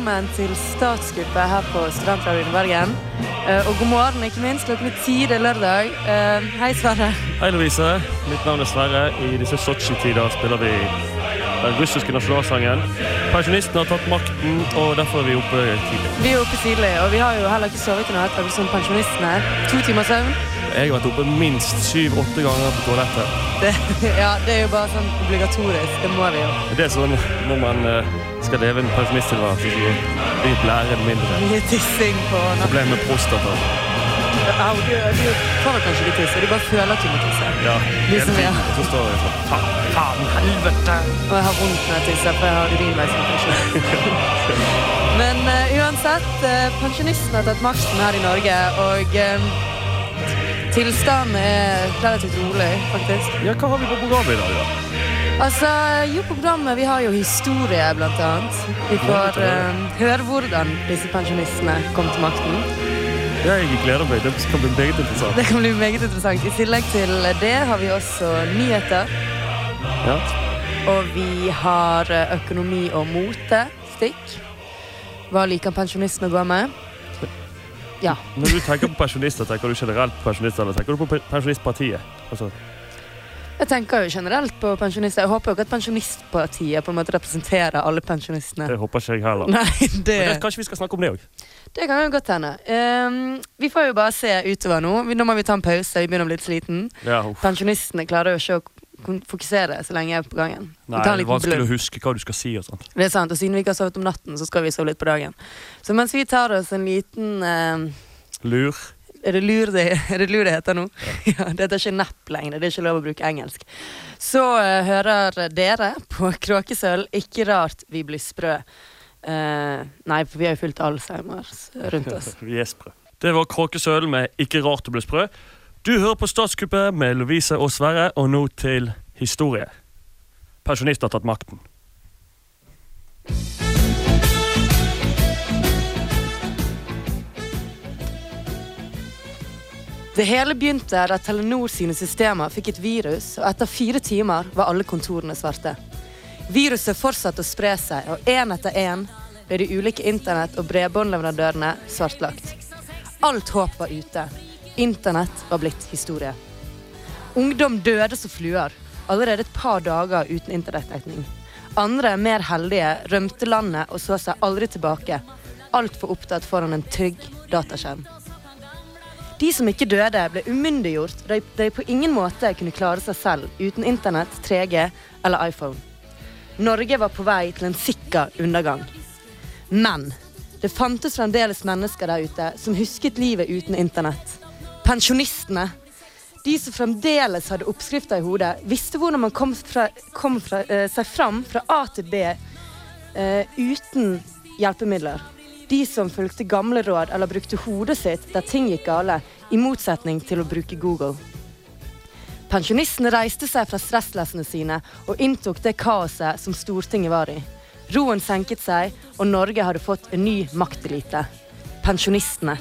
velkommen til Statskuppet her på Studentradioen i Bergen. Eh, og god morgen, ikke minst. Klokken er ti, det er lørdag. Eh, hei, Sverre. Hei, Lovise. Mitt navn er Sverre. I disse Sotsji-tider spiller vi den russiske nasjonalsangen. Pensjonistene har tatt makten, og derfor er vi oppe tidlig. Vi er oppe tidlig, og vi har jo heller ikke sovet i natt, akkurat som pensjonistene. To timer søvn. Jeg har vært oppe minst syv-åtte ganger på toalettet. Det, ja, det er jo bare sånn obligatorisk. Det må vi jo. Det er sånn når man eh, skal leve en pensjonisttilværelse, så lærere blæren mindre. Mye tissing på natten. Problem med prostata. Au, du, du vel kanskje ikke tisse, du bare føler at du må tisse. Ja, Liksom, ja. tiden. Og så står jeg sånn Faen, faen, helvete! Og jeg har vondt når jeg tisser, for jeg har urinveisinfeksjon. Men uh, uansett, uh, pensjonistene har tatt makten her i Norge, og uh, tilstanden er relativt rolig, faktisk. Ja, hva har vi på programmet i dag, da? Altså, jo, på programmet vi har jo historie, blant annet. Vi får uh, høre hvordan disse pensjonistene kom til makten. Jeg gleder meg. Det kan bli meget interessant. Det kan bli meget interessant. I tillegg til det har vi også nyheter. Ja. Og vi har eh, økonomi og mote. Stikk. Hva liker pensjonistene å gå med? Ja. Når du tenker på pensjonister, tenker du generelt på pensjonister, eller tenker du på pe- Pensjonistpartiet? Altså, Jeg tenker jo generelt på pensjonister. Jeg håper jo ikke at Pensjonistpartiet på en måte representerer alle pensjonistene. det håper ikke jeg heller. Nei, Men det, det, kanskje vi skal snakke om det òg? det kan jo godt hende. Um, vi får jo bare se utover nå. Nå må vi ta en pause. Vi begynner å bli litt sliten. Ja. Pensjonistene klarer jo ikke å fokusere så lenge jeg er på gangen. Nei, det er vanskelig å huske hva du skal si og sånt. Det er sant, og siden vi ikke har sovet om natten, så skal vi sove litt på dagen. Så mens vi tar oss en liten ehm, Lur. Er det lur det, er det, lur det heter nå? Ja. det heter ikke napp lenger. Det er ikke lov å bruke engelsk. Så uh, hører dere på Kråkesølv 'Ikke rart vi blir sprø'. Uh, nei, for vi har jo fullt Alzheimers rundt oss. Vi er sprø. Det var Kråkesølv med 'Ikke rart å bli sprø'. Du hører på Statskuppet med Lovise og Sverre, og nå til historie. Pensjonister har tatt makten. Det hele begynte da Telenor sine systemer fikk et virus, og etter fire timer var alle kontorene svarte. Viruset fortsatte å spre seg, og én etter én ble de ulike internett- og bredbåndleverandørene svartlagt. Alt håp var ute. Internett var blitt historie. Ungdom døde som fluer, allerede et par dager uten internettdekning. Andre, mer heldige, rømte landet og så seg aldri tilbake. Altfor opptatt foran en trygg dataskjerm. De som ikke døde, ble umyndiggjort da de- på ingen måte kunne klare seg selv uten internett, 3G eller iPhone. Norge var på vei til en sikker undergang. Men det fantes fremdeles mennesker der ute som husket livet uten internett. Pensjonistene. De som fremdeles hadde oppskrifter i hodet, visste hvordan man kom, fra, kom fra, eh, seg fram fra A til B eh, uten hjelpemidler. De som fulgte gamle råd eller brukte hodet sitt der ting gikk gale, i motsetning til å bruke Google. Pensjonistene reiste seg fra stresslessene sine og inntok det kaoset som Stortinget var i. Roen senket seg, og Norge hadde fått en ny maktelite. Pensjonistene.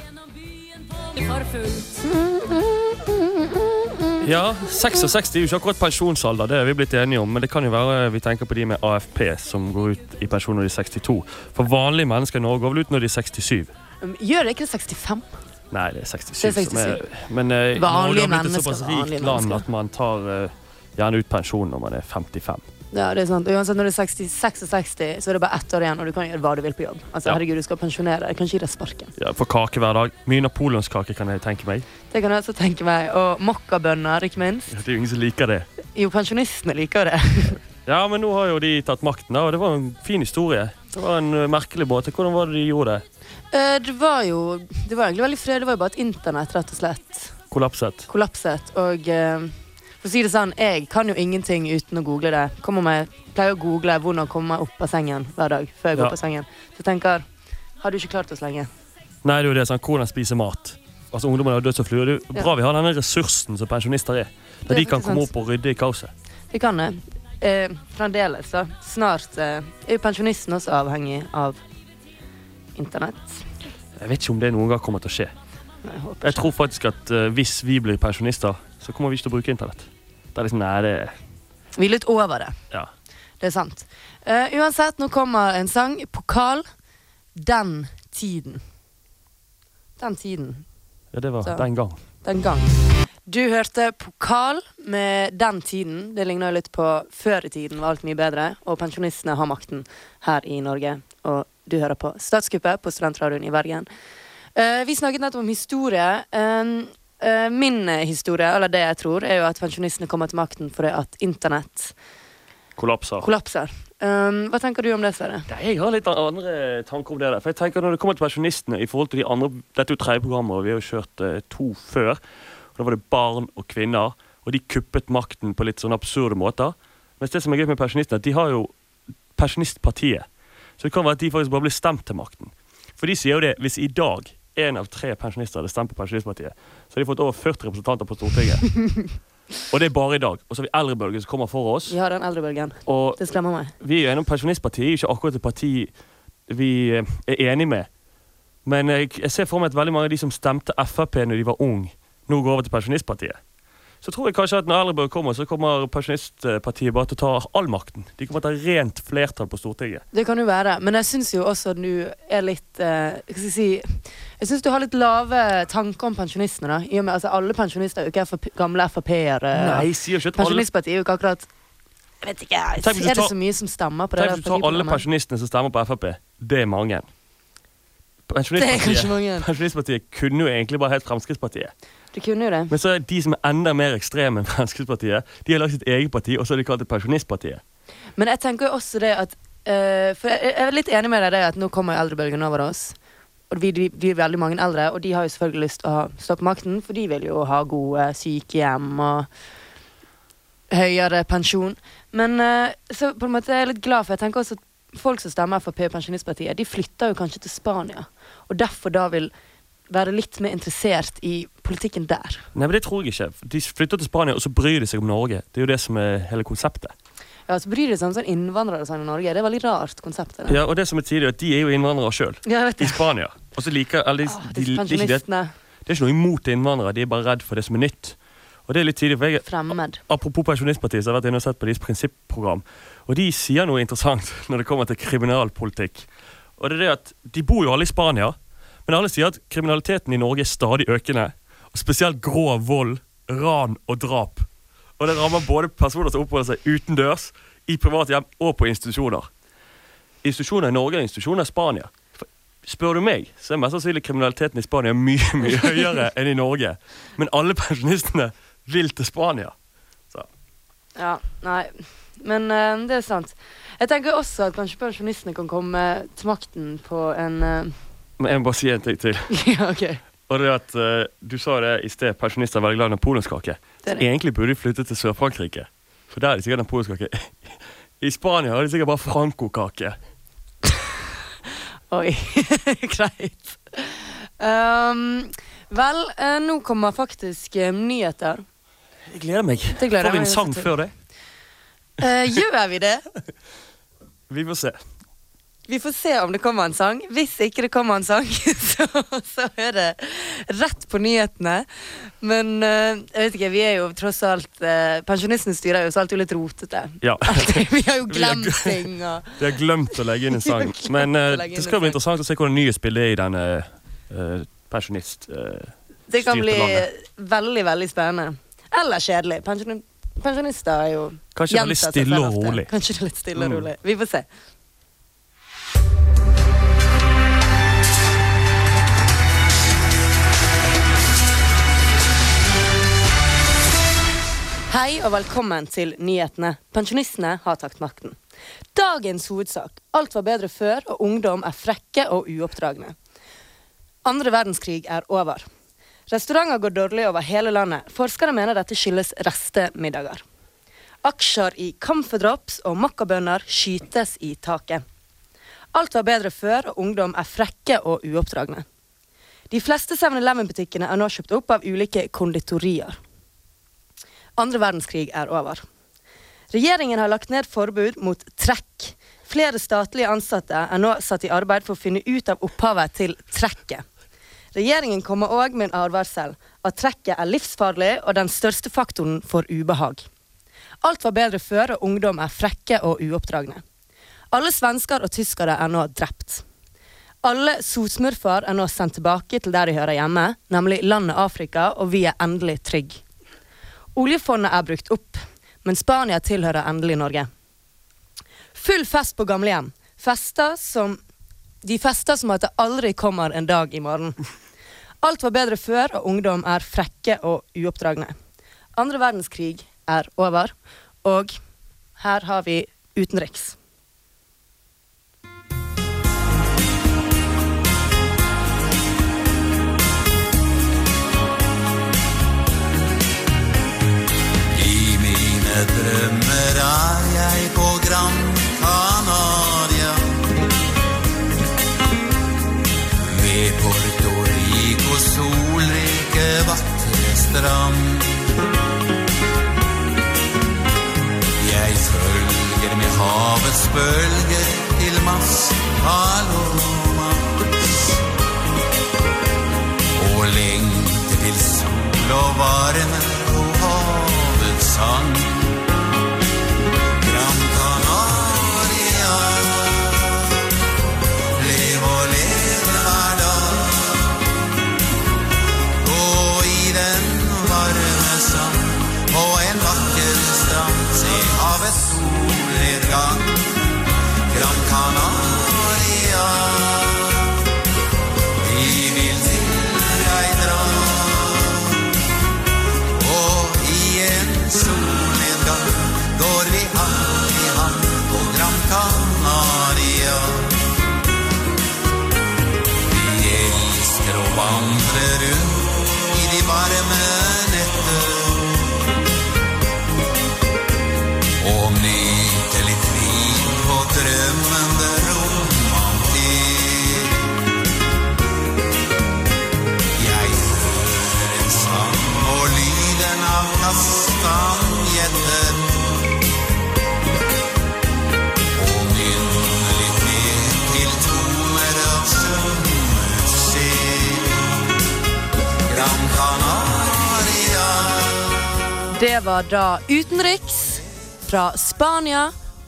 Ja, 66 er jo ikke akkurat pensjonsalder, det er vi blitt enige om. Men det kan jo være vi tenker på de med AFP som går ut i pensjon når de er 62. For vanlige mennesker i Norge går vel ut når de er 67. Um, Gjør det ikke det 65? Nei, det er 67. Det er som er, men eh, Vanlige Norge har blitt et såpass rikt land at man tar uh, gjerne ut pensjon når man er 55. Ja, det er sant. Og Uansett når du er 60, 66, så er det bare ett år igjen, og du kan gjøre hva du vil på jobb. Altså, Ja. herregud, du skal pensjonere deg. Kan ikke gi deg sparken. Ja, Får kake hver dag. Mye napoleonskake kan jeg tenke meg. Det kan jeg også tenke meg. Og mokkabønner, ikke minst. Det er jo ingen som liker det. Jo, pensjonistene liker det. Ja, men nå har jo de tatt makten, da, og det var en fin historie. Det var en eh, merkelig måte. Hvordan var det de gjorde det? Eh, Det var jo Det var egentlig veldig fred. Det var jo bare at internett rett og slett Kollapset. kollapset. Og eh, for å si det sånn, jeg kan jo ingenting uten å google det. Kommer meg, pleier å google hvordan komme meg opp av sengen hver dag før jeg går Ja. på sengen. Så jeg tenker Har du ikke klart oss lenge? Nei, det er jo det, sånn, hvordan spise mat. Altså, Ungdommene har dødd som fluer. Det er jo Ja. bra vi har denne ressursen som pensjonister er. Der er de kan komme sant. opp og rydde i kaoset. Vi kan det. Eh, fremdeles, da. Snart eh, er jo pensjonisten også avhengig av internett. Jeg vet ikke om det noen gang kommer til å skje. Nei, jeg Jeg tror faktisk at eh, hvis vi blir pensjonister, så kommer vi ikke til å bruke internett. Det er liksom, nei, det Vi er litt over det. Ja. Det er sant. Uh, uansett, nå kommer en sang. Pokal. Den tiden. Den tiden. Ja, det var Så. den gang. Den gang. Du hørte Pokal med Den tiden. Det ligner jo litt på Før i tiden var alt mye bedre. Og pensjonistene har makten her i Norge. Og du hører på Statskuppet på Studentradioen i Bergen. Uh, vi snakket nettopp om historie. Eh, min historie, eller det jeg tror, er jo at pensjonistene kommer til makten fordi at internett Kollapser. kollapser. Um, hva tenker du om det, Sverre? Jeg har litt andre tanker om det. der. For jeg tenker Når det kommer til pensjonistene i forhold til de andre Dette er jo tredje programmet, og vi har jo kjørt uh, to før. Og Da var det barn og kvinner, og de kuppet makten på litt sånn absurde måter. Mens det som er gøy med pensjonistene, at de har jo Pensjonistpartiet. Så det kan være at de faktisk bare blir stemt til makten. For de sier jo det, hvis i dag én av tre pensjonister hadde stemt på Pensjonistpartiet, så hadde de fått over 40 representanter på Stortinget. og det er bare i dag. Og så har vi eldrebølgen som kommer for oss. Vi har den eldrebølgen. Og Det skremmer meg. vi er jo enige om Pensjonistpartiet jo ikke akkurat et parti vi eh, er enig med. Men jeg, jeg ser for meg at veldig mange av de som stemte Frp når de var ung, nå går over til Pensjonistpartiet. Så tror jeg kanskje at når Eldrebølg kommer, så kommer Pensjonistpartiet bare til å ta all makten. De kommer til å ha rent flertall på Stortinget. Det kan jo være, men jeg syns jo også at du er litt eh, Hva skal jeg si Jeg syns du har litt lave tanker om pensjonistene. da I og med altså, Alle pensjonister er jo ikke FRP, gamle Frp-ere. At Pensjonistpartiet er jo ikke akkurat Jeg vet ikke, jeg, ser Er det så mye som stemmer på det Tenk hvis du tar alle pensjonistene som stemmer på Frp. Det er mange. Det er mange. Pensjonistpartiet kunne jo egentlig bare hett Fremskrittspartiet. Du kunne jo det. Men så er de som er enda mer ekstreme enn Fremskrittspartiet, de har lagd sitt eget parti, og så har de kalt det Pensjonistpartiet. Men jeg tenker jo også det at eh, For jeg, er litt enig med deg i det at nå kommer eldrebølgen over oss. Og vi vi blir veldig mange eldre, og de har jo selvfølgelig lyst til å stoppe stå på makten, for de vil jo ha gode sykehjem og høyere pensjon. Men eh, så på en måte er jeg litt glad, for jeg tenker også at folk som stemmer Frp og Pensjonistpartiet, de flytter jo kanskje til Spania, og derfor da vil være litt mer interessert i politikken der. Nei, men det tror jeg ikke. De flytter til Spania, og så bryr de seg om Norge. Det er jo det som er hele konseptet. Ja, så bryr de seg om sånn innvandrere sånn i Norge. Det er veldig rart konsept. det. Ja, og det som er tidlig, er at de er jo innvandrere sjøl. Ja, I. Spania. Og så liker alle de, Åh, de, de, de, det, det er ikke noe imot innvandrere, de er bare redd for det som er nytt. Og det er litt tidlig, for jeg, Fremmed. Apropos Pensjonistpartiet, så har jeg vært inne og sett på deres prinsipprogram. Og de sier noe interessant når det kommer til kriminalpolitikk. Og det er det at De bor jo alle i Spania, men alle sier at kriminaliteten i Norge er stadig økende. Og spesielt grov vold, ran og drap. Og det rammer både personer som oppholder seg utendørs, i private hjem og på institusjoner. Institusjoner i Norge og institusjoner i Spania. For Spør du meg, så er mest sannsynlig kriminaliteten i Spania mye mye høyere enn i Norge. Men alle pensjonistene vil til Spania. Ja, nei. Men uh, det er sant. Jeg tenker også at kanskje pensjonistene kan komme til makten på en eh, Men jeg må bare si en ting til. Ja, ok. Og det at uh, Du sa det i sted, pensjonister er veldig glad i napoleonskake. Er egentlig burde de flytte til Sør-Frankrike. For der er det sikkert napoleonskake. I Spania har de sikkert bare frankokake. Oi. Greit. Um, vel, uh, nå kommer faktisk uh, nyheter. Jeg gleder meg. Gleder Får vi en sang før det? Uh, gjør vi det? Vi får se. Vi får se om det kommer en sang. Hvis ikke det kommer en sang, så, så er det rett på nyhetene. Men eh, jeg vet ikke, vi er jo tross alt uh, Pensjonistene styrer jo så alltid litt rotete. Ja. vi har jo glemt ting og Vi har glemt å legge inn en sang. Men eh, det skal bli interessant å se hvordan nye spillet er i denne uh, pensjonist... eh, Det kan bli landet. veldig, veldig spennende. Eller kjedelig. Pensjoni- Pensjonister er jo kanskje veldig er litt stille og rolig. Kanskje det er litt stille og Mm. rolig. Vi får se. Hei og velkommen til nyhetene. Pensjonistene har tatt makten. Dagens hovedsak. Alt var bedre før, og ungdom er frekke og uoppdragne. Andre verdenskrig er over. Restauranter går dårlig over hele landet. Forskere mener dette skyldes restemiddager. Aksjer i camphordrops og makkabønner skytes i taket. Alt var bedre før, og ungdom er frekke og uoppdragne. De fleste 7-Eleven-butikkene er nå kjøpt opp av ulike konditorier. Andre verdenskrig er over. Regjeringen har lagt ned forbud mot trekk. Flere statlige ansatte er nå satt i arbeid for å finne ut av opphavet til trekket. Regjeringen kommer òg med en advarsel at trekket er livsfarlig og den største faktoren for ubehag. Alt var bedre før, og ungdom er frekke og uoppdragne. Alle svensker og tyskere er nå drept. Alle sotsmurfer er nå sendt tilbake til der de hører hjemme, nemlig landet Afrika, og vi er endelig trygge. Oljefondet er brukt opp, men Spania tilhører endelig Norge. Full fest på gamlehjem. Fester som De fester som at det aldri kommer en dag i morgen. Alt var bedre før, og ungdom er frekke og uoppdragne. Andre verdenskrig er over, og her har vi utenriks. Strand. Jeg følger med havets bølger til Mass Palomas. Og lengter til sol og varme var da utenriks fra Spania.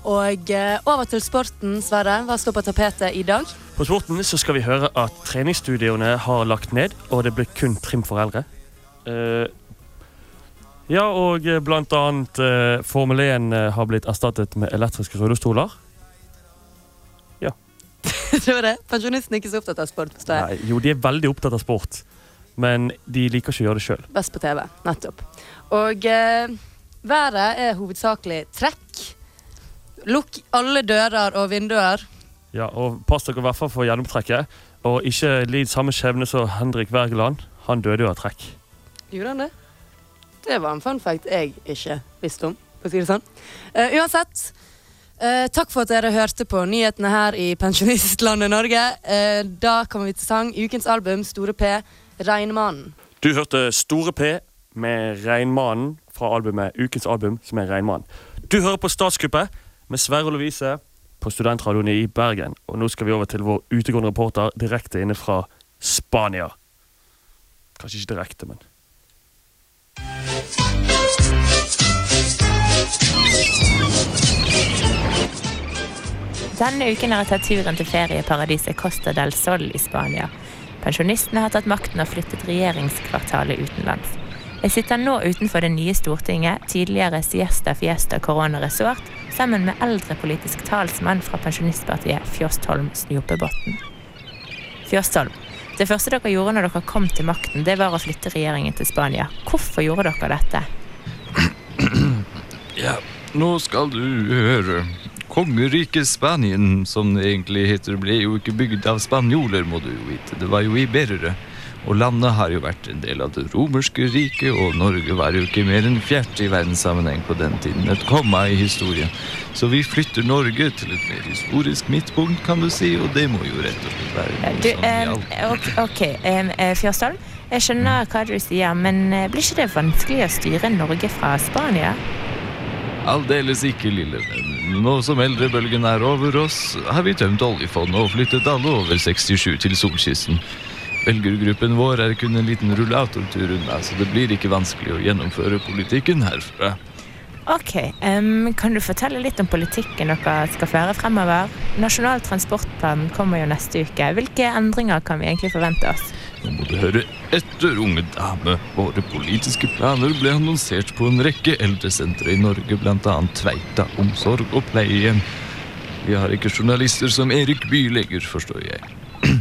Og eh, over til sporten, Sverre. Hva står på tapetet i dag? På sporten så skal vi høre at treningsstudioene har lagt ned, og det blir kun trim for eldre. Uh, ja, og eh, blant annet uh, Formel 1 eh, har blitt erstattet med elektriske rullestoler. det var det. Pensjonisten er ikke så opptatt av sport. Nei, jo, de er veldig opptatt av sport, men de liker ikke å gjøre det sjøl. Best på TV. Nettopp. Og eh, været er hovedsakelig trekk. Lukk alle dører og vinduer. Ja, og pass dere i hvert fall for gjennomtrekket, og ikke lid samme skjebne som Henrik Wergeland. Han døde jo av trekk. Gjorde han det? Det var en fun fact jeg ikke visste om. For å si det sånn. Eh, uansett, eh, takk for at dere hørte på nyhetene her i pensjonistlandet Norge. Eh, da kommer vi til sang. Ukens album, Store P, Regnmannen. Du hørte Store P med Reinmannen fra albumet Ukens album, som er Reinmannen. Du hører på Statskuppet med Sverre og Lovise på Studentradioen i Bergen. Og nå skal vi over til vår utegående reporter direkte inne fra Spania. Kanskje ikke direkte, men Denne uken har jeg tatt turen til ferieparadiset Costa del Sol i Spania. Pensjonistene har tatt makten og flyttet regjeringskvartalet utenlands. Jeg sitter nå utenfor det nye Stortinget, tidligere Siesta Fiesta Corona Resort, sammen med eldre politisk talsmann fra pensjonistpartiet Fjostholm Snopebotn. Fjostholm, det første dere gjorde når dere kom til makten, det var å flytte regjeringen til Spania. Hvorfor gjorde dere dette? Ja, nå skal du høre. Kongeriket Spanien, som det egentlig heter, ble jo ikke bygd av spanjoler, må du jo vite. Det var jo iberere. Og landet har jo vært en del av det romerske riket, og Norge var jo ikke mer enn fjert i verdenssammenheng på den tiden. Et komma i historien. Så vi flytter Norge til et mer historisk midtpunkt, kan du si, og det må jo rett og slett være Du, eh, ok, ok, eh, eh, Jeg skjønner hva du sier, men eh, blir ikke det vanskelig å styre Norge fra Spania? Aldeles ikke, lille venn. Nå som eldrebølgen er over oss, har vi tømt oljefondet og flyttet alle over 67 til solkysten. Velgergruppen vår er kun en liten rullatortur unna, så det blir ikke vanskelig å gjennomføre politikken herfra. Ok, um, Kan du fortelle litt om politikken dere skal føre fremover? Nasjonal transportplan kommer jo neste uke. Hvilke endringer kan vi egentlig forvente oss? Nå må du høre etter, unge dame. Våre politiske planer ble annonsert på en rekke eldresentre i Norge, bl.a. Tveita omsorg og pleiehjem. Vi har ikke journalister som Erik Bylegger, forstår jeg.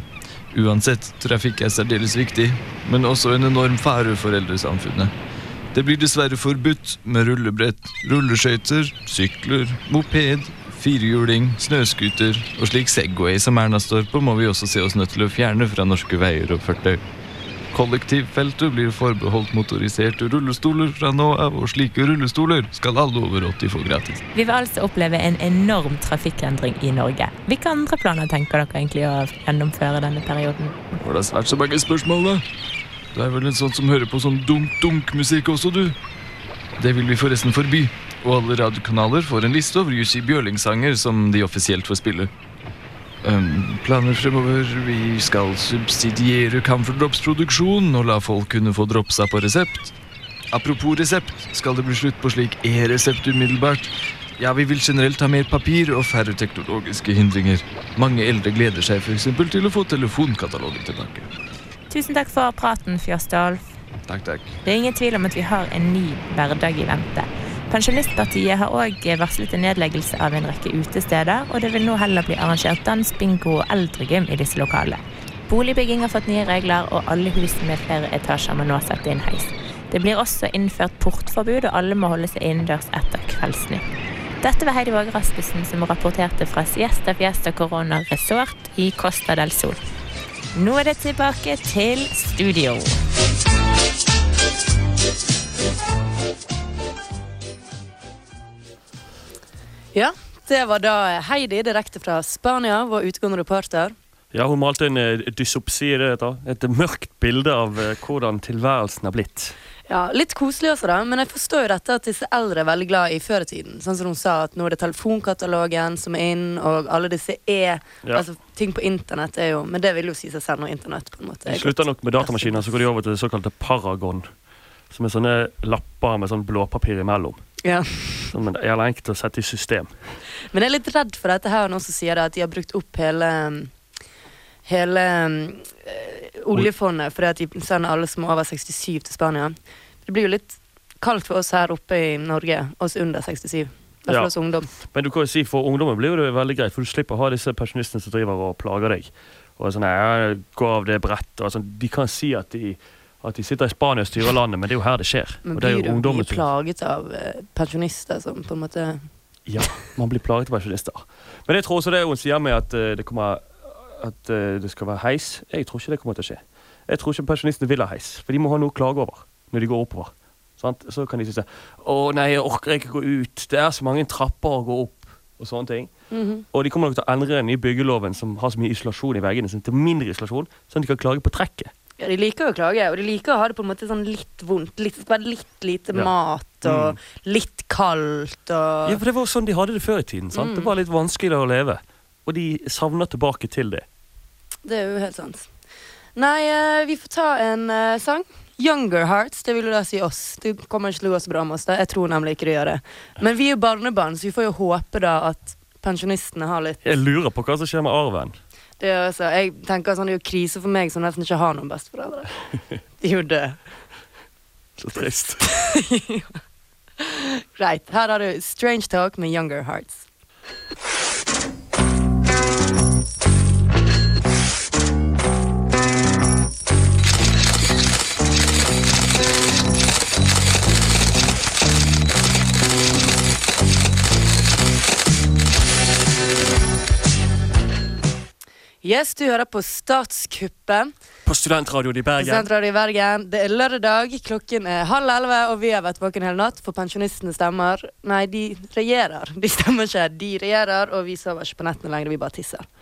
Uansett, trafikk er særdeles viktig, men også en enorm fare for eldresamfunnet. Det blir dessverre forbudt med rullebrett, rulleskøyter, sykler, moped, firehjuling, snøscooter og slik Segway som Erna står på, må vi også se oss nødt til å fjerne fra norske veier og fortau. Kollektivfeltet blir forbeholdt motoriserte rullestoler fra nå av, og slike rullestoler skal alle over 80 få gratis. Vi vil altså oppleve en enorm trafikkendring i Norge. Hvilke andre planer tenker dere egentlig å gjennomføre denne perioden? Var det svært så mange spørsmål, da? Du er vel en sånn som hører på sånn dunk-dunk-musikk også, du? Det vil vi forresten forby. Og alle radiokanaler får en liste over Jussi Bjørling-sanger som de offisielt får spille. Um, planer fremover. Vi skal subsidiere Comfort Drops-produksjon og la folk kunne få dropsa på resept. Apropos resept, skal det bli slutt på slik e-resept umiddelbart? Ja, vi vil generelt ha mer papir og færre teknologiske hindringer. Mange eldre gleder seg f.eks. til å få telefonkatalogen tilbake. Tusen takk for praten, Fjørstolf. Takk, takk. Det er ingen tvil om at vi har en ny hverdag i vente. Pensjonistpartiet har òg varslet en nedleggelse av en rekke utesteder, og det vil nå heller bli arrangert dans, bingo og eldregym i disse lokalene. Boligbygging har fått nye regler, og alle hus med flere etasjer må nå sette inn heis. Det blir også innført portforbud, og alle må holde seg innendørs etter Kveldsnytt. Dette var Heidi Våge Rasmussen som rapporterte fra Siesta Fiesta Corona Resort i Costa del Sol. Nå er det tilbake til studio. Ja, det var da Heidi direkte fra Spania, vår utgående reporter. Ja, Hun malte en eh, dysopsi, et mørkt bilde av eh, hvordan tilværelsen har blitt. Ja, Litt koselig også, da, men jeg forstår jo dette at disse eldre er veldig glad i før i tiden. Sånn som hun sa, at nå er det telefonkatalogen som er inn, og alle disse e... Ja. Altså, ting på internett er jo Men det vil jo si seg selv når internett på en måte De er slutter nok med datamaskiner, så går de over til det såkalte Paragon. Som er sånne lapper med sånn blåpapir imellom. Ja. Som er jævla enkelt å sette i system. Men jeg er litt redd for dette her, noen som sier det, at de har brukt opp hele Hele øh, oljefondet fordi at de sender alle som er over 67 til Spania. Det blir jo litt kaldt for oss her oppe i Norge, oss under 67. Hvert fall Ja. oss ungdom. Men du kan jo si for ungdommen blir det veldig greit, for du slipper å ha disse pensjonistene som driver og plager deg. Og sånn, ja, gå av det brett, og sånn. De kan si at de, at de sitter i Spania og styrer landet, men det er jo her det skjer. Men og det er blir jo du plaget av eh, pensjonister som på en måte Ja, man blir plaget av pensjonister. Men jeg tror også det hun sier med at eh, det kommer at eh, det skal være heis. Jeg tror ikke det kommer til å skje. Jeg tror ikke pensjonistene vil ha heis, for de må ha noe å klage over når de går oppover. Sant? Så kan de si sånn Å nei, jeg orker ikke gå ut. Det er så mange trapper å gå opp. Og sånne ting. Og de kommer nok til å endre den nye byggeloven som har så mye isolasjon i veggene, sånn til mindre isolasjon, sånn at de kan klage på trekket. Ja, De liker jo å klage, og de liker å ha det på en måte sånn litt vondt. Litt, det skal være litt lite Ja. mat, og litt kaldt, og Ja, for det var sånn de hadde det før i tiden. sant? Det var litt vanskeligere å leve. Og de savner tilbake til det. Det er jo helt sant. Nei, eh, vi får ta en uh, sang. Younger Hearts, det vil jo da si oss. Det kommer ikke til å gå så bra med oss. da. Jeg tror nemlig ikke det gjør det. Men vi er jo barnebarn, så vi får jo håpe da at pensjonistene har litt Jeg lurer på hva som skjer med arven. Det er også, Jeg tenker sånn, det er jo krise for meg som nesten ikke har noen besteforeldre. De er jo døde. Så trist. Greit. Her har du Strange Talk med Younger Hearts. Yes, du hører på Statskuppet. På studentradioen i Bergen. Studentradio i Bergen. Det er lørdag, klokken er halv elleve, og vi har vært våken hele natt, for pensjonistene stemmer. Nei, de regjerer. De stemmer ikke, de regjerer, og vi sover ikke på nettene lenger, vi bare tisser.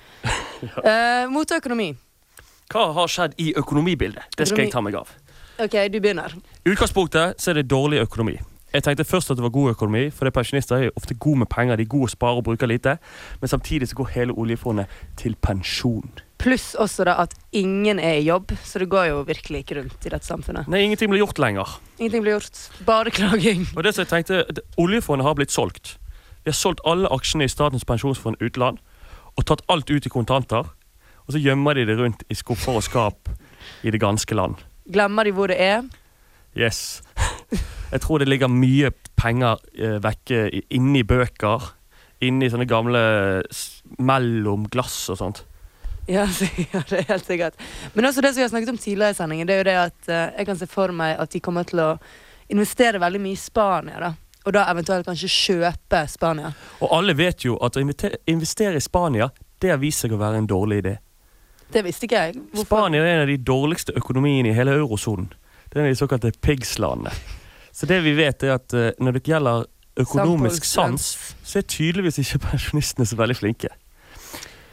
Eh, mot økonomi. Hva har skjedd i økonomibildet? Det skal jeg ta meg av. Ok, du begynner. I utgangspunktet så er det dårlig økonomi. Jeg tenkte først at det var god økonomi, for pensjonister er ofte gode med penger. De er gode å spare og bruke lite. Men samtidig så går hele oljefondet til pensjon. Pluss også da at ingen er i jobb, så det går jo virkelig ikke rundt i dette samfunnet. Nei, ingenting blir gjort lenger. Ingenting blir gjort. Bare klaging. Og det som jeg tenkte, Oljefondet har blitt solgt. Vi har solgt alle aksjene i Statens pensjonsfond utland og tatt alt ut i kontanter. Og så gjemmer de det rundt i skuffer og skap i det ganske land. Glemmer de hvor det er? Yes. Jeg tror det ligger mye penger eh, vekke i- inni bøker. Inni sånne gamle mellom glass og sånt. Ja, ja, det er helt sikkert. Men også det som vi har snakket om tidligere i sendingen, det er jo det at eh, jeg kan se for meg at de kommer til å investere veldig mye i Spania, da. Og da eventuelt kanskje kjøpe Spania. Og alle vet jo at å investere i Spania, det har vist seg å være en dårlig idé. Det visste ikke jeg. Hvorfor? Spania er en av de dårligste økonomiene i hele eurosonen. Det er en av de såkalte pigslandene. Så det vi vet er at uh, når det gjelder økonomisk sans, så er tydeligvis ikke pensjonistene så veldig flinke.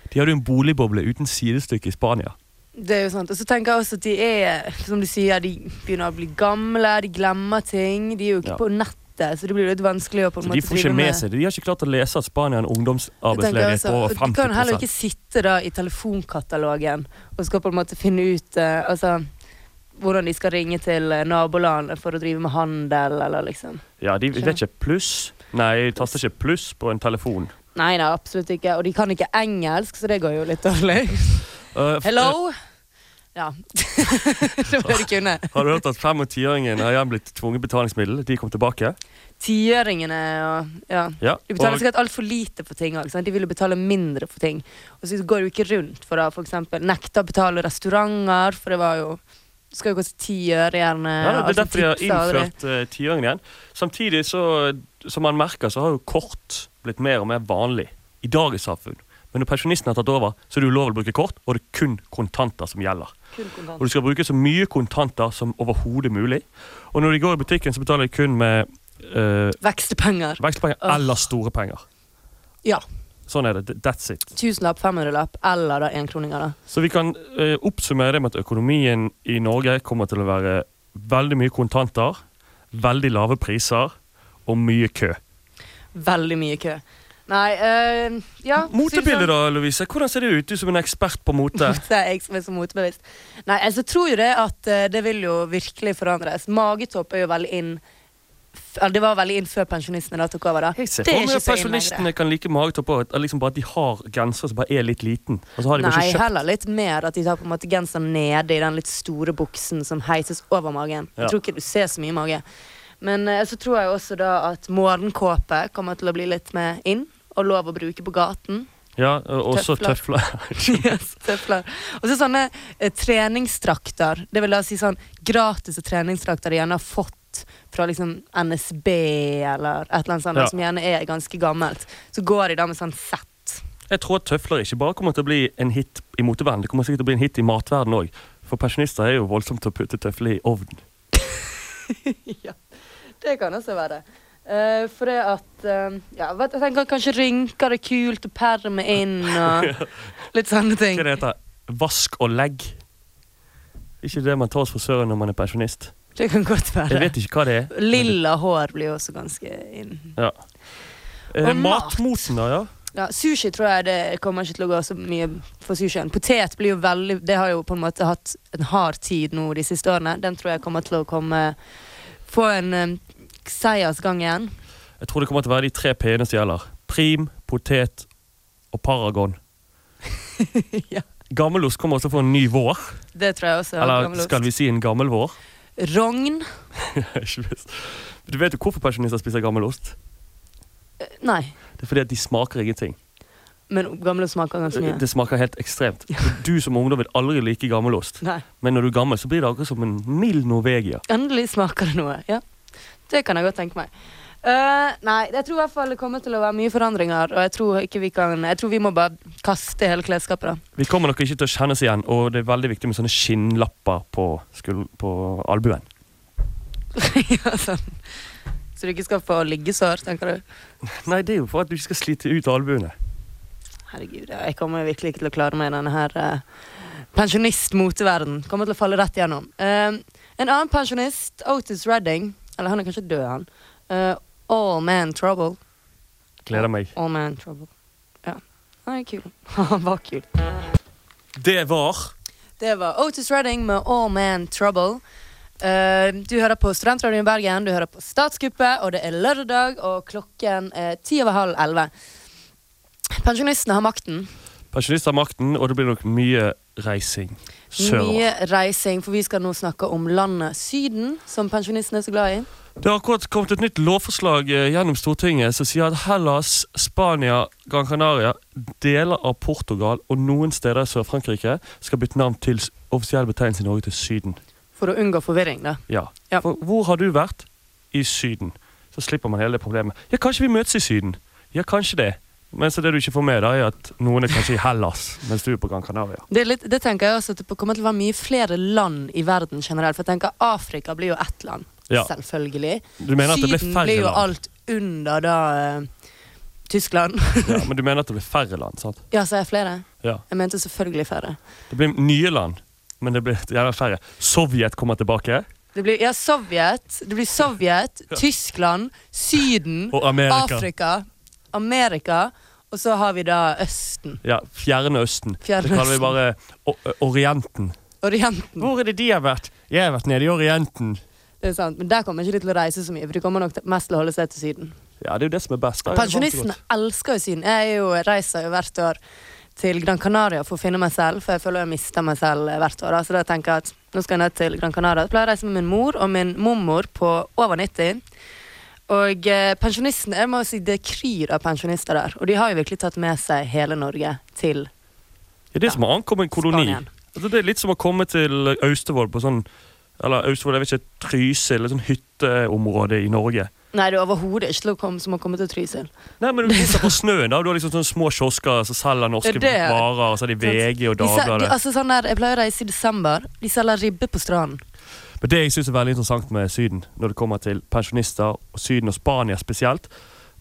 De hadde jo en boligboble uten sidestykke i Spania. Det er jo sant. Og så tenker jeg også at de er, som du sier, de begynner å bli gamle, de glemmer ting. De er jo ikke Ja. på nettet, så det blir litt vanskelig å på en Så måte de får ikke drive med seg det. De har ikke klart å lese at Spania er en ungdomsarbeidsledighet på over 50 Du kan heller ikke sitte da i telefonkatalogen og skal på en måte finne ut uh, altså, hvordan de skal ringe til eh, nabolandet for å drive med handel, eller liksom. Ja, de vet ikke pluss. Nei, de taster ikke pluss på en telefon. Nei, nei, absolutt ikke. Og de kan ikke engelsk, så det går jo litt dårlig. Uh, Hello? Ja. det var det de kunne. Har du hørt at fem- og tiåringen har igjen blitt tvunget betalingsmiddel? De kom tilbake. Tiøringene og ja. Ja, De betaler og- sikkert altfor lite for ting. også, de De ville betale mindre for ting. Og så går det jo ikke rundt for for eksempel nekte å betale restauranter, for det var jo det skal jo koste ti øre gjerne. Ja, det er altså, derfor de har innført uh, tiåringen igjen. Samtidig så, som man merker, så har jo kort blitt mer og mer vanlig i dagens samfunn. Men når pensjonistene har tatt over, så er det ulovlig å bruke kort, og det er kun kontanter som gjelder. Kun. Og du skal bruke så mye kontanter som overhodet mulig. Og når de går i butikken, så betaler de kun med uh, Vekstepenger. Vekstepenger oh. eller store penger. Ja. Sånn er det. That's it. Tusenlapp, lapp, eller da enkroninger. Så vi kan eh, oppsummere det med at økonomien i Norge kommer til å være veldig mye kontanter, veldig lave priser og mye kø. Veldig mye kø. Nei, øh, ja Motebildet da, Lovise? Hvordan ser det ut, du som en ekspert på mote? Jeg som er så motebevisst. Nei, altså tror jo det at eh, det vil jo virkelig forandres. Magetopp er jo veldig inn Det var veldig inn før pensjonistene da tok over. da. Jeg ser Det er for meg at så pensjonistene kan like magetopp òg. Liksom bare at de har genser som bare er litt liten. Og så har de Nei, heller litt mer at de tar på en måte genser nede i den litt store buksen som heises over magen. Ja. Jeg tror ikke du ser så mye mage. Men eh, så tror jeg også da at morgenkåpe kommer til å bli litt med inn, og lov å bruke på gaten. Ja, og også Tøfler. tøfler. Yes, tøfler. Og så sånne eh, treningsdrakter. Det vil da si sånn gratis treningsdrakter de gjerne har fått fra liksom NSB eller et eller annet sånt, Ja. som gjerne er ganske gammelt. Så går de da med sånn sett. Jeg tror at tøfler ikke bare kommer til å bli en hit i moteverden, det kommer sikkert til å bli en hit i matverden òg. For pensjonister er jo voldsomt til å putte tøfler i ovnen. ja, det kan også være. Uh, for det at uh, ja, vet, Jeg tenker kanskje rynker er kult å perme inn og litt sånne ting. Hva det heter Vask og legg. Ikke det man tar oss for søren når man er pensjonist. Det kan godt være. Jeg vet ikke hva det er. Lilla hår blir også ganske inn. Eh, Og mat. Matmoten, da, ja. Ja, Sushi tror jeg det kommer ikke til å gå så mye for sushien. Potet blir jo veldig Det har jo på en måte hatt en hard tid nå de siste årene. Den tror jeg kommer til å komme Få en um, seiersgang igjen. Jeg tror det kommer til å være de tre p-ene som gjelder. Prim, potet og Paragon. ja. Gammelost kommer også få en ny vår. Det tror jeg også. Eller skal vi si en gammel vår? Rogn? Ikke visst. du vet jo hvorfor pensjonister spiser gammel ost? Nei. Det er fordi at de smaker ingenting. Men gamle smaker ganske mye. Det smaker helt ekstremt. Du som ungdom vil aldri like gammelost. Nei. Men når du er gammel, så blir det akkurat som en mild Norvegia. Endelig smaker det noe. Ja. Det kan jeg godt tenke meg. Eh, nei, jeg tror i hvert fall det kommer til å være mye forandringer, og jeg tror vi kan Jeg tror vi må bare kaste hele klesskapet, da. Vi kommer nok ikke til å kjenne oss igjen, og det er veldig viktig med sånne skinnlapper på, skul på albuen. ja, sånn. Så du ikke skal få liggesår, tenker du? Nei, det er jo for at du ikke skal slite ut albuene. Herregud, jeg kommer virkelig ikke til å klare meg i denne her uh, pensjonist-moteverden. Kommer til å falle rett gjennom. Uh, en annen pensjonist, Otis Redding, eller han er kanskje død, han. Eh, All Man Trouble. Gleder meg. All Man Trouble. Ja. Han er kul. Han var kul. Det var Det var Otis Redding med All Man Trouble. Uh, du hører på Studentradioen i Bergen, du hører på Statskuppet, og det er lørdag, og klokken er ti over halv elleve. Pensjonistene har makten. Pensjonister har makten, og det blir nok mye reising sørover. Mye reising, for vi skal nå snakke om landet Syden, som pensjonistene er så glad i. Det har akkurat kommet et nytt lovforslag eh, gjennom Stortinget som sier at Hellas, Spania, Gran Canaria, deler av Portugal og noen steder i Sør-Frankrike skal bytte navn til offisiell betegnelse i Norge til Syden. For å unngå forvirring, da. Ja. Ja. For hvor har du vært? I Syden. Så slipper man hele det problemet. Ja, kanskje vi møtes i Syden? Ja, kanskje det. Men så det du ikke får med, da, er at noen er kanskje i Hellas, mens du er på Gran Canaria. Det, litt, det tenker jeg også at det kommer til å være mye flere land i verden generelt. For jeg tenker Afrika blir jo ett land, Ja. selvfølgelig. Du mener at det blir Syden blir jo alt under da uh, Tyskland. Ja, men du mener at det blir færre land, sant? ja, så er jeg flere. Ja. Jeg mente selvfølgelig færre. Det blir nye land, men det blir gjerne færre. Sovjet kommer tilbake, Det blir ja, Sovjet, det blir Sovjet, Tyskland, Syden, og Amerika. Afrika, Amerika, og så har vi da Østen. Ja, Fjerne Østen. Fjerne det kaller vi bare o Orienten. Orienten. Hvor er det de har vært? Jeg har vært nede i Orienten. Det er sant, Men der kommer ikke de til å reise så mye, for de kommer nok mest til å holde seg til Syden. Ja, det er jo det som er best. Pensjonistene elsker jo Syden. Jeg jo, reiser jo hvert år til Gran Canaria for å finne meg selv, for jeg føler jeg mister meg selv eh, hvert år. da. Så da tenker jeg at nå skal jeg ned til Gran Canaria. Jeg pleier å reise med min mor og min mormor på over 90. Og eh, pensjonistene, jeg må si det kryr av pensjonister der. Og de har jo virkelig tatt med seg hele Norge til Ja, det er som å ankomme en koloni. Altså, det er litt som å komme til Austevoll på sånn Eller Austevoll, er ikke, Trysil, et sånt hytteområde i Norge. Nei, det er overhodet ikke til å komme, som å komme til Trysil. Nei, men Du viser på snøen, da. Du har liksom sånne små kiosker som selger norske Det er varer. Og så har de VG og De, de, Dagbladet. altså sånn der, jeg pleier å reise i desember. De selger ribbe på stranden. Men det jeg synes er veldig interessant med Syden, når det kommer til pensjonister, og Syden og Spania spesielt,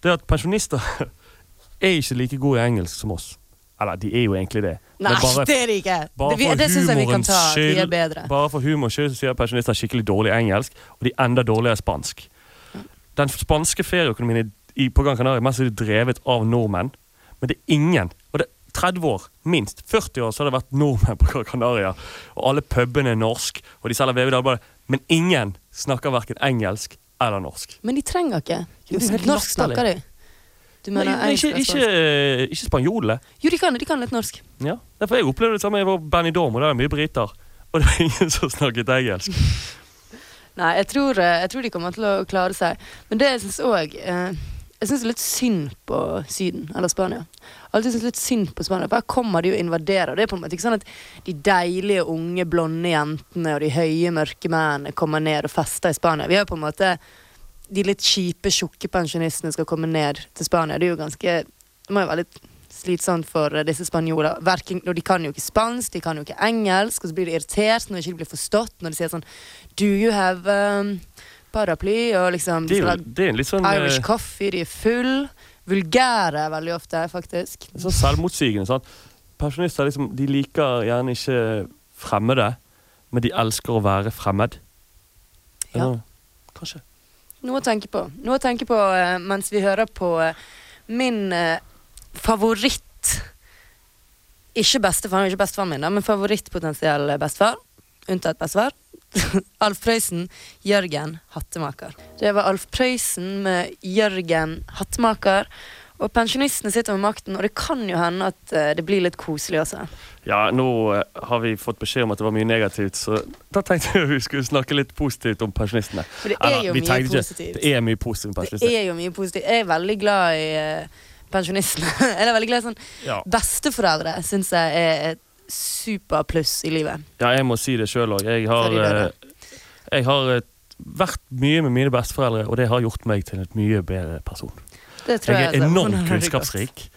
det er at pensjonister er ikke like gode i engelsk som oss. Eller, de er jo egentlig det. Nei, bare, det er de ikke! bare Det, det syns jeg vi kan ta. ta. De er bedre. bare for humors skyld så sier pensjonister skikkelig dårlig engelsk, og de enda dårligere spansk. Den spanske ferieøkonomien i, i, på Gran Canaria er mest drevet av nordmenn, men det er ingen og det er 30 år, minst 40 år, så har det vært nordmenn på Gran Canaria. Og alle pubene er norsk, og de selger VV Dagbladet. Men ingen snakker verken engelsk eller norsk. Men de trenger ikke. Norsk snakker de. Du mener nei, ikke, engelsk ikke, ikke spanjolene. Jo, de kan, de kan litt norsk. Ja. Derfor jeg opplevde det samme. På Benidorm, og der er mye briter. Og det var ingen som snakket engelsk. Nei, jeg tror, eh, jeg tror de kommer til å klare seg. Men det jeg syns òg eh, Jeg syns litt synd på Syden, eller Spania. Alltid synes litt synd på Spania, for her kommer de og invaderer. Det er på en måte ikke sånn at de deilige, unge, blonde jentene og de høye, mørke mennene kommer ned og fester i Spania. Vi har på en måte De litt kjipe, tjukke pensjonistene skal komme ned til Spania. Det er jo ganske Det må jo være litt slitsomt for eh, disse spanjoler. Hverken, og de kan jo ikke spansk, de kan jo ikke engelsk, og så blir de irritert når de ikke blir forstått, når de sier sånn Do you have um, paraply? Og liksom Det de er, skal er litt sånn, Irish eh, coffee, de er full. Vulgære veldig ofte, faktisk. sånn selvmotsigende. Sant? Pensjonister liksom, de liker gjerne ikke fremmede, men de elsker å være fremmed. Ja. Kanskje. Noe å tenke på. Noe å tenke på uh, mens vi hører på uh, min uh, favoritt Ikke bestefar, ikke bestefaren min, da, men favorittpotensiell bestefar. Unntatt bestefar. Alf Prøysen, Jørgen Hattemaker. Det var Alf Prøysen med Jørgen Hattemaker. Og pensjonistene sitter med makten, og det kan jo hende at eh, det blir litt koselig også. Ja, nå eh, har vi fått beskjed om at det var mye negativt, så da tenkte jeg vi skulle snakke litt positivt om pensjonistene. For det er jo Eller, mye tenkte positivt. Det er mye positivt med Det er jo mye positivt. Jeg er veldig glad i eh, pensjonistene. jeg er veldig glad i sånn Ja. Besteforeldre syns jeg er et superpluss i livet. ja, jeg må si det sjøl òg. Jeg har, jeg har vært mye med mine besteforeldre, og det har gjort meg til en mye bedre person. Det tror Jeg jeg er enormt kunnskapsrik,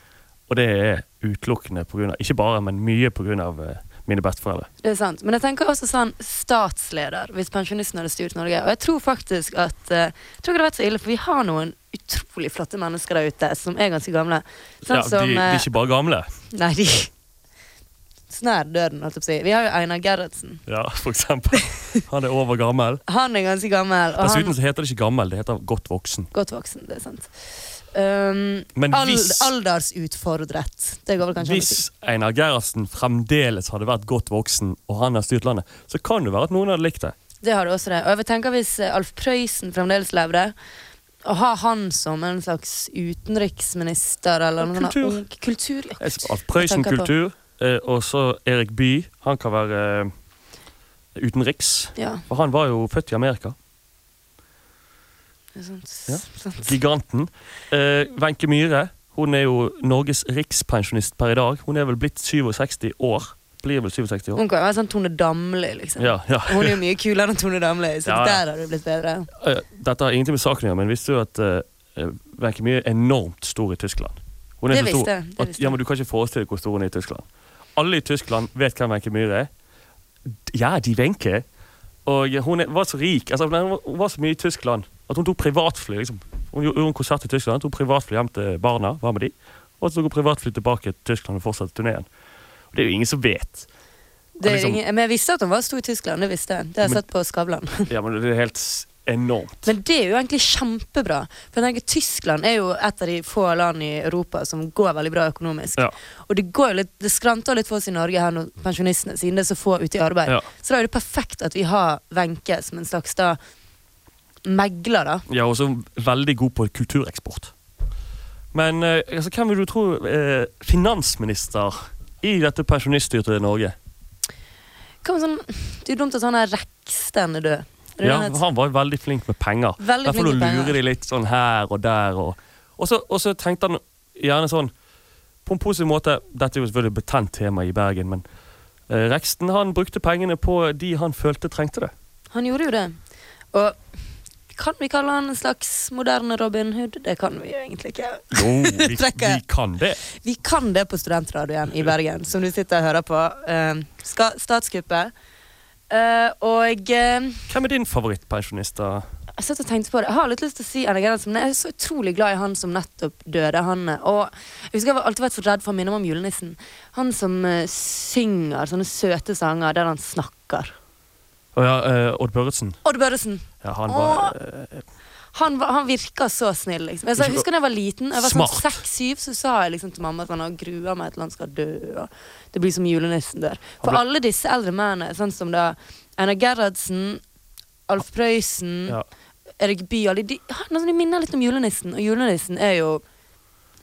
og det er utelukkende pga. Ikke bare, men mye av eh, mine besteforeldre. Det er sant. Men jeg tenker også sånn statsleder, hvis pensjonisten hadde styrt Norge. Og jeg tror faktisk at eh, Jeg tror ikke det hadde vært så ille, for vi har noen utrolig flotte mennesker der ute som er ganske gamle. Sånn Ja, de, som de er eh, ikke bare gamle. Nei, de Snær døden, holdt jeg på å si. Vi har jo Einar Gerhardsen. Ja, for eksempel. Han er over gammel. Han er ganske gammel. Og han, Dessuten så heter det ikke gammel, det heter godt voksen. Godt voksen, det er sant. Um, hvis- aldersutfordret. Det går vel kanskje. Hvis Einar Gerhardsen fremdeles hadde vært godt voksen, og han har styrt landet, så kan det være at noen hadde likt det. Det har det også det. Og jeg vil tenke hvis eh, Alf Prøysen fremdeles levde, å ha han som en slags utenriksminister eller noe kultur. ung- Kultur, ja. Alf Prøysen kultur, eh, og så Erik Bye. Han kan være eh, utenriks. ja. For han var jo født i Amerika. Ja. Giganten. Eh, Wenche Myhre. Hun er jo Norges rikspensjonist per i dag. Hun er vel blitt 67 år. Blir vel 67 år. Hun kan være sånn Tone Damli, liksom. Ja, ja. Hun er jo mye kulere enn Tone Damli, så Ja, der har du blitt bedre. Eh, Dette har ingenting med saken å gjøre, men visste du at uh, Wenche Myhre er enormt stor i Tyskland? Hun er Det visste stor. Det at, ja, men Du kan ikke forestille deg hvor stor hun er i Tyskland. Alle i Tyskland vet hvem Wenche Myhre er. Ja, de Wenche. Og hun er, var så rik. Altså, hun var så mye i Tyskland at hun tok privatfly. Liksom. Hun gjorde en konsert i Tyskland, tok privatfly hjem til barna, var med de, og så tok hun privatfly tilbake til Tyskland og fortsatte turneen. Det er jo ingen som vet. Det liksom- ingen, men jeg visste at hun var stor i Tyskland. Det visste jeg. Det har jeg sett på Skavlan. Ja, men det er helt enormt. Men det er jo egentlig kjempebra. For jeg tenker Tyskland er jo et av de få land i Europa som går veldig bra økonomisk. Ja. Og det går jo litt, det skranter litt for oss i Norge her nå, pensjonistene, siden det er så få ute i arbeid. Ja. Så da er det perfekt at vi har Wenche som en slags da megler, da. Ja, og så veldig god på kultureksport. Men eh, altså, hvem vil du tro eh, finansminister i dette pensjoniststyrte Norge? Hva med sånn, det er jo dumt at han er Reksten er død. Er det Ja, het? han var veldig flink med penger. Veldig Derfor flink med lurer penger. de litt sånn her og der. Og, og, så, og så tenkte han gjerne sånn På en positiv måte Dette er jo selvfølgelig et betent tema i Bergen, men eh, Reksten han brukte pengene på de han følte trengte det. Han gjorde jo det. Og kan vi kalle han en slags moderne Robin Hood? Det kan vi jo egentlig ikke. Jo, vi, vi kan det. Vi kan det på studentradioen i Bergen, som du sitter og hører på. Uh, statskuppet. Uh, og uh, Hvem er din favorittpensjonist? da? jeg satt og tenkte på det. Jeg har litt lyst til å si Anna Gerhardsen, men jeg er så utrolig glad i han som nettopp døde. Han, eh, og jeg husker jeg har alltid vært så redd for å minne om julenissen. Han som uh, synger sånne søte sanger der han snakker. Å ja, uh, Odd Børretzen. Odd Børresen. Ja, han var Uh, Han, han virka så snill, liksom. Jeg, husker da jeg var liten, jeg var sånn seks-syv, så sa jeg liksom til mamma at han har grua meg til han skal dø. Det blir som julenissen dør. For ble- alle disse eldre mennene, sånn som da Einar Gerhardsen, Alf Prøysen, ja. Erik Bye de, de, altså, de minner litt om julenissen, og julenissen er jo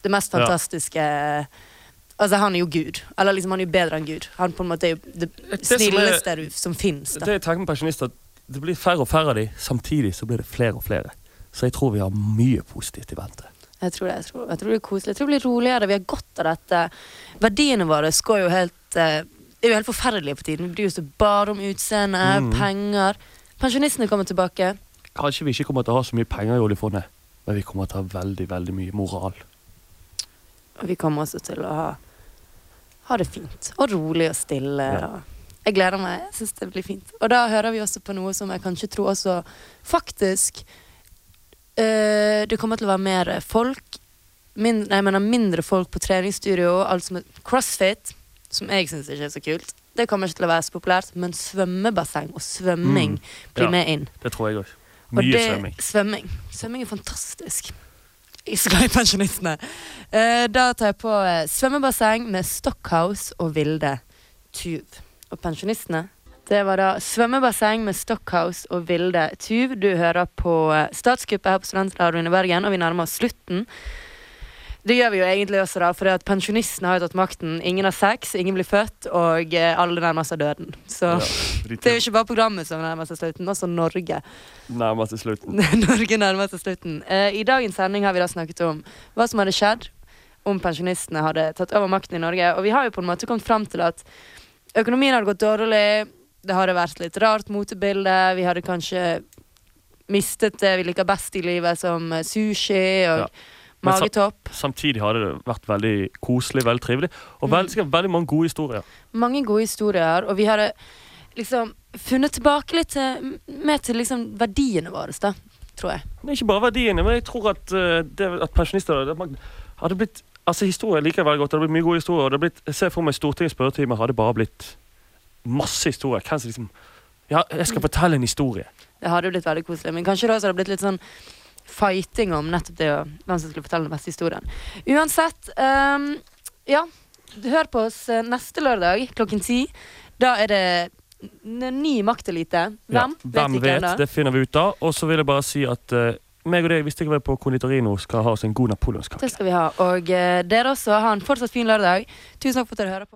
det mest Ja. Altså, han er jo Gud. Eller liksom, han er jo bedre enn Gud. Han på en måte er jo det, Det som er- snilleste som fins. Det jeg tenker med pensjonister, det blir færre og færre av dem. samtidig så blir det flere og flere. Så jeg tror vi har mye positivt i vente. Jeg tror det, jeg tror, jeg tror det blir koselig. Jeg tror det blir roligere. Vi har godt av dette. Verdiene våre går jo helt eh, er jo helt forferdelige for tiden. Vi bryr oss bare om utseende, Mm. penger. Pensjonistene kommer tilbake. Kanskje vi ikke kommer til å ha så mye penger i oljefondet, men vi kommer til å ha veldig, veldig mye moral. Og vi kommer også til å ha, ha det fint. Og rolig og stille. Og jeg gleder meg. Jeg syns det blir fint. Og da hører vi også på noe som jeg kanskje tror også faktisk øh, Det kommer til å være mer folk. Min, nei, jeg mener mindre folk på treningsstudio. Alt som er crossfit, som jeg syns ikke er så kult. Det kommer ikke til å være så populært, men svømmebasseng og svømming Mm. blir Ja. med inn. Det tror jeg òg. Og Mye det- svømming. Svømming. Svømming er fantastisk. Jeg skal i pensjonistene. Eh, da tar jeg på eh, svømmebasseng med Stockhouse og Vilde Tuv. Og pensjonistene det var da svømmebasseng med Stockhouse og Vilde Tuv. Du hører på eh, Statskuppet her på Studentradioen i Bergen, og vi nærmer oss slutten. Det gjør vi jo egentlig også, da, for pensjonistene har jo tatt makten. Ingen har sex, ingen blir født, og eh, alle nærmer seg døden. Så Ja, det er jo ikke bare programmet som nærmer seg slutten, også Norge. Nærmer seg slutten. Norge nærmer seg slutten. Uh, I dagens sending har vi da snakket om hva som hadde skjedd om pensjonistene hadde tatt over makten i Norge. Og vi har jo på en måte kommet fram til at økonomien hadde gått dårlig. Det hadde vært litt rart motebilde. Vi hadde kanskje mistet det vi liker best i livet, som sushi og Ja. Men sa- Samtidig har det vært veldig koselig, veldig trivelig, og veldig, mm. veldig mange gode historier. Mange gode historier. Og vi har liksom funnet tilbake litt til, mer til liksom verdiene våre, da, tror jeg. Men ikke bare verdiene, men jeg tror at, det, at pensjonister hadde blitt Altså Historier liker jeg veldig godt. Det hadde blitt mye gode historier. Det hadde blitt, jeg ser for meg Stortingets spørretime hadde bare blitt masse historier. Hvem som liksom Ja, jeg skal fortelle en historie. Det hadde blitt veldig koselig. Men kanskje da så hadde det blitt litt sånn fighting om nettopp det hvem som skulle fortelle den beste historien. Uansett, um, ja. Hør på oss eh, neste lørdag klokken ti. Da er det ny maktelite. Hvem? Ja, hvem ikke vet? Det finner vi ut av. Og så vil jeg bare si at uh, meg og deg, hvis dere var på Konditorino, skal ha oss en god napoleonskake. Det skal vi ha. Og uh, dere også, ha en fortsatt fin lørdag. Tusen takk for at dere hører på.